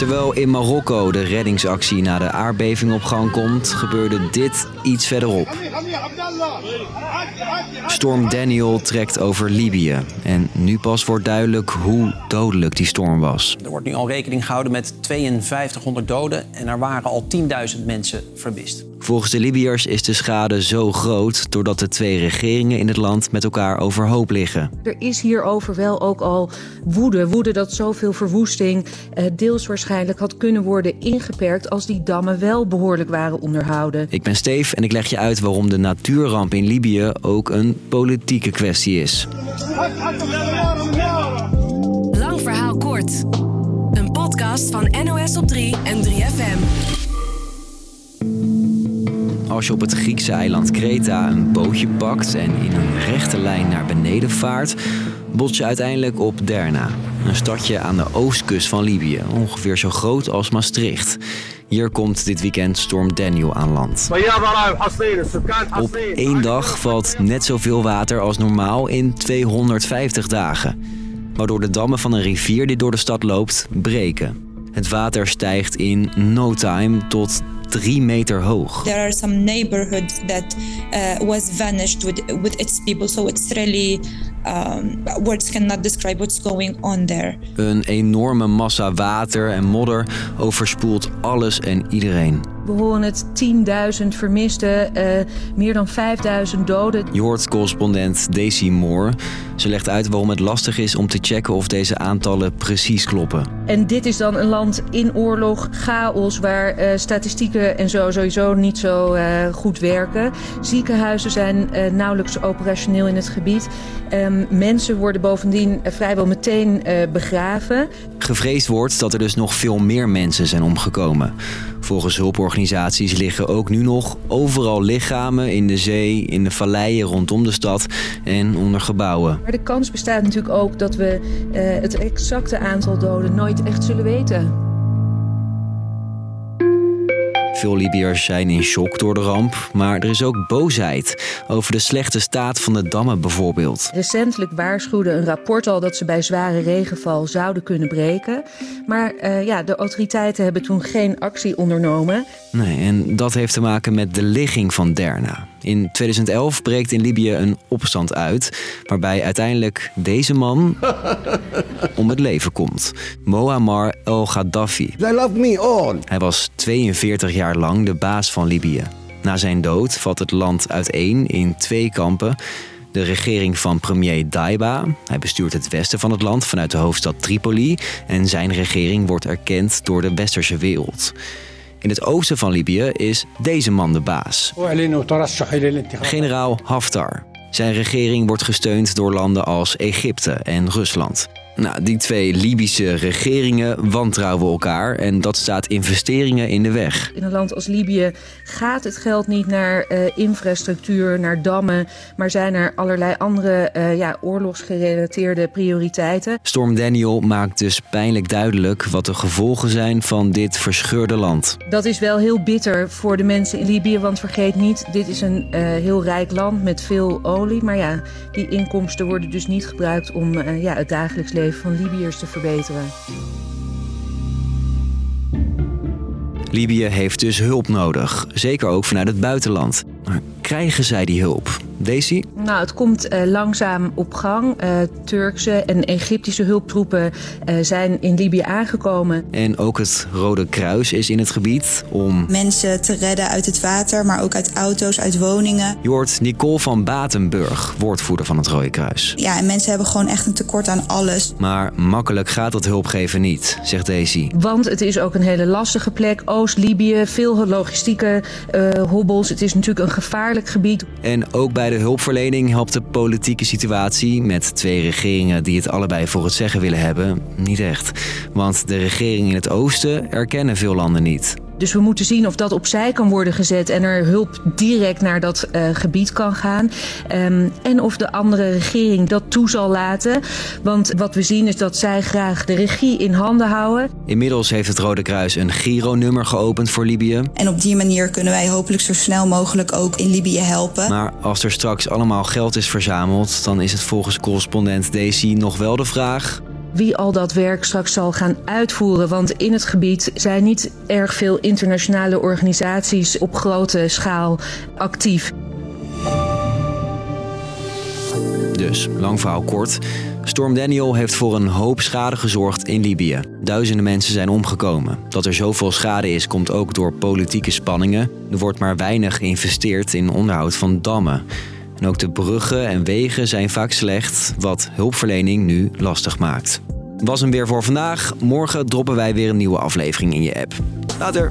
Terwijl in Marokko de reddingsactie na de aardbeving op gang komt, gebeurde dit iets verderop. Storm Daniel trekt over Libië. En nu pas wordt duidelijk hoe dodelijk die storm was. Er wordt nu al rekening gehouden met 5200 doden en er waren al 10.000 mensen vermist. Volgens de Libiërs is de schade zo groot doordat de twee regeringen in het land met elkaar overhoop liggen. Er is hierover wel ook al woede. Woede dat zoveel verwoesting eh, deels waarschijnlijk had kunnen worden ingeperkt als die dammen wel behoorlijk waren onderhouden. Ik ben Steef en ik leg je uit waarom de natuurramp in Libië ook een politieke kwestie is. Lang verhaal kort. Een podcast van NOS op 3 en 3FM. Als je op het Griekse eiland Kreta een bootje pakt en in een rechte lijn naar beneden vaart, bots je uiteindelijk op Derna, een stadje aan de oostkust van Libië, ongeveer zo groot als Maastricht. Hier komt dit weekend storm Daniel aan land. Op één dag valt net zoveel water als normaal in 250 dagen, waardoor de dammen van een rivier die door de stad loopt breken. Het water stijgt in no time tot drie meter hoog. There are some neighborhoods that uh, was vanished with with its people, so it's really um, words cannot describe what's going on there. Een enorme massa water en modder overspoelt alles en iedereen. We horen het 10.000 vermisten, uh, meer dan 5.000 doden. Je hoort correspondent Daisy Moore. Ze legt uit waarom het lastig is om te checken of deze aantallen precies kloppen. En dit is dan een land in oorlog, chaos, waar uh, statistieken en zo sowieso niet zo uh, goed werken. Ziekenhuizen zijn nauwelijks operationeel in het gebied. Um, mensen worden bovendien vrijwel meteen begraven. Gevreesd wordt dat er dus nog veel meer mensen zijn omgekomen. Volgens hulporganisaties liggen ook nu nog overal lichamen in de zee, in de valleien rondom de stad en onder gebouwen. Maar de kans bestaat natuurlijk ook dat we het exacte aantal doden nooit echt zullen weten. Veel Libiërs zijn in shock door de ramp, maar er is ook boosheid over de slechte staat van de dammen bijvoorbeeld. Recentelijk waarschuwde een rapport al dat ze bij zware regenval zouden kunnen breken. Maar uh, ja, de autoriteiten hebben toen geen actie ondernomen. Nee, en dat heeft te maken met de ligging van Derna. In 2011 breekt in Libië een opstand uit, waarbij uiteindelijk deze man om het leven komt. Muammar el-Gaddafi. They love me all. Hij was 42 jaar lang de baas van Libië. Na zijn dood valt het land uiteen in twee kampen. De regering van premier Daiba. Hij bestuurt het westen van het land vanuit de hoofdstad Tripoli. En zijn regering wordt erkend door de westerse wereld. In het oosten van Libië is deze man de baas. Generaal Haftar. Zijn regering wordt gesteund door landen als Egypte en Rusland. Nou, die twee Libische regeringen wantrouwen elkaar en dat staat investeringen in de weg. In een land als Libië gaat het geld niet naar uh, infrastructuur, naar dammen, maar zijn er allerlei andere uh, ja, oorlogsgerelateerde prioriteiten. Storm Daniel maakt dus pijnlijk duidelijk wat de gevolgen zijn van dit verscheurde land. Dat is wel heel bitter voor de mensen in Libië, want vergeet niet, dit is een uh, heel rijk land met veel olie, maar ja, die inkomsten worden dus niet gebruikt om ja, het dagelijks leven van Libiërs te verbeteren. Libië heeft dus hulp nodig, zeker ook vanuit het buitenland. Maar krijgen zij die hulp? Daisy? Nou, het komt uh, langzaam op gang. Uh, Turkse en Egyptische hulptroepen uh, zijn in Libië aangekomen. En ook het Rode Kruis is in het gebied om mensen te redden uit het water, maar ook uit auto's, uit woningen. Je hoort Nicole van Batenburg, woordvoerder van het Rode Kruis. Ja, en mensen hebben gewoon echt een tekort aan alles. Maar makkelijk gaat dat hulpgeven niet, zegt Daisy. Want het is ook een hele lastige plek. Oost-Libië, veel logistieke hobbels. Het is natuurlijk een gevaarlijk gebied. En ook bij de hulpverlening helpt de politieke situatie met twee regeringen die het allebei voor het zeggen willen hebben niet echt. Want de regeringen in het oosten erkennen veel landen niet. Dus we moeten zien of dat opzij kan worden gezet en er hulp direct naar dat uh, gebied kan gaan. Um, en of de andere regering dat toe zal laten. Want wat we zien is dat zij graag de regie in handen houden. Inmiddels heeft het Rode Kruis een Giro-nummer geopend voor Libië. En op die manier kunnen wij hopelijk zo snel mogelijk ook in Libië helpen. Maar als er straks allemaal geld is verzameld, dan is het volgens correspondent Daisy nog wel de vraag wie al dat werk straks zal gaan uitvoeren. Want in het gebied zijn niet erg veel internationale organisaties op grote schaal actief. Dus, lang verhaal kort. Storm Daniel heeft voor een hoop schade gezorgd in Libië. Duizenden mensen zijn omgekomen. Dat er zoveel schade is, komt ook door politieke spanningen. Er wordt maar weinig geïnvesteerd in onderhoud van dammen. En ook de bruggen en wegen zijn vaak slecht, wat hulpverlening nu lastig maakt. Was hem weer voor vandaag. Morgen droppen wij weer een nieuwe aflevering in je app. Later!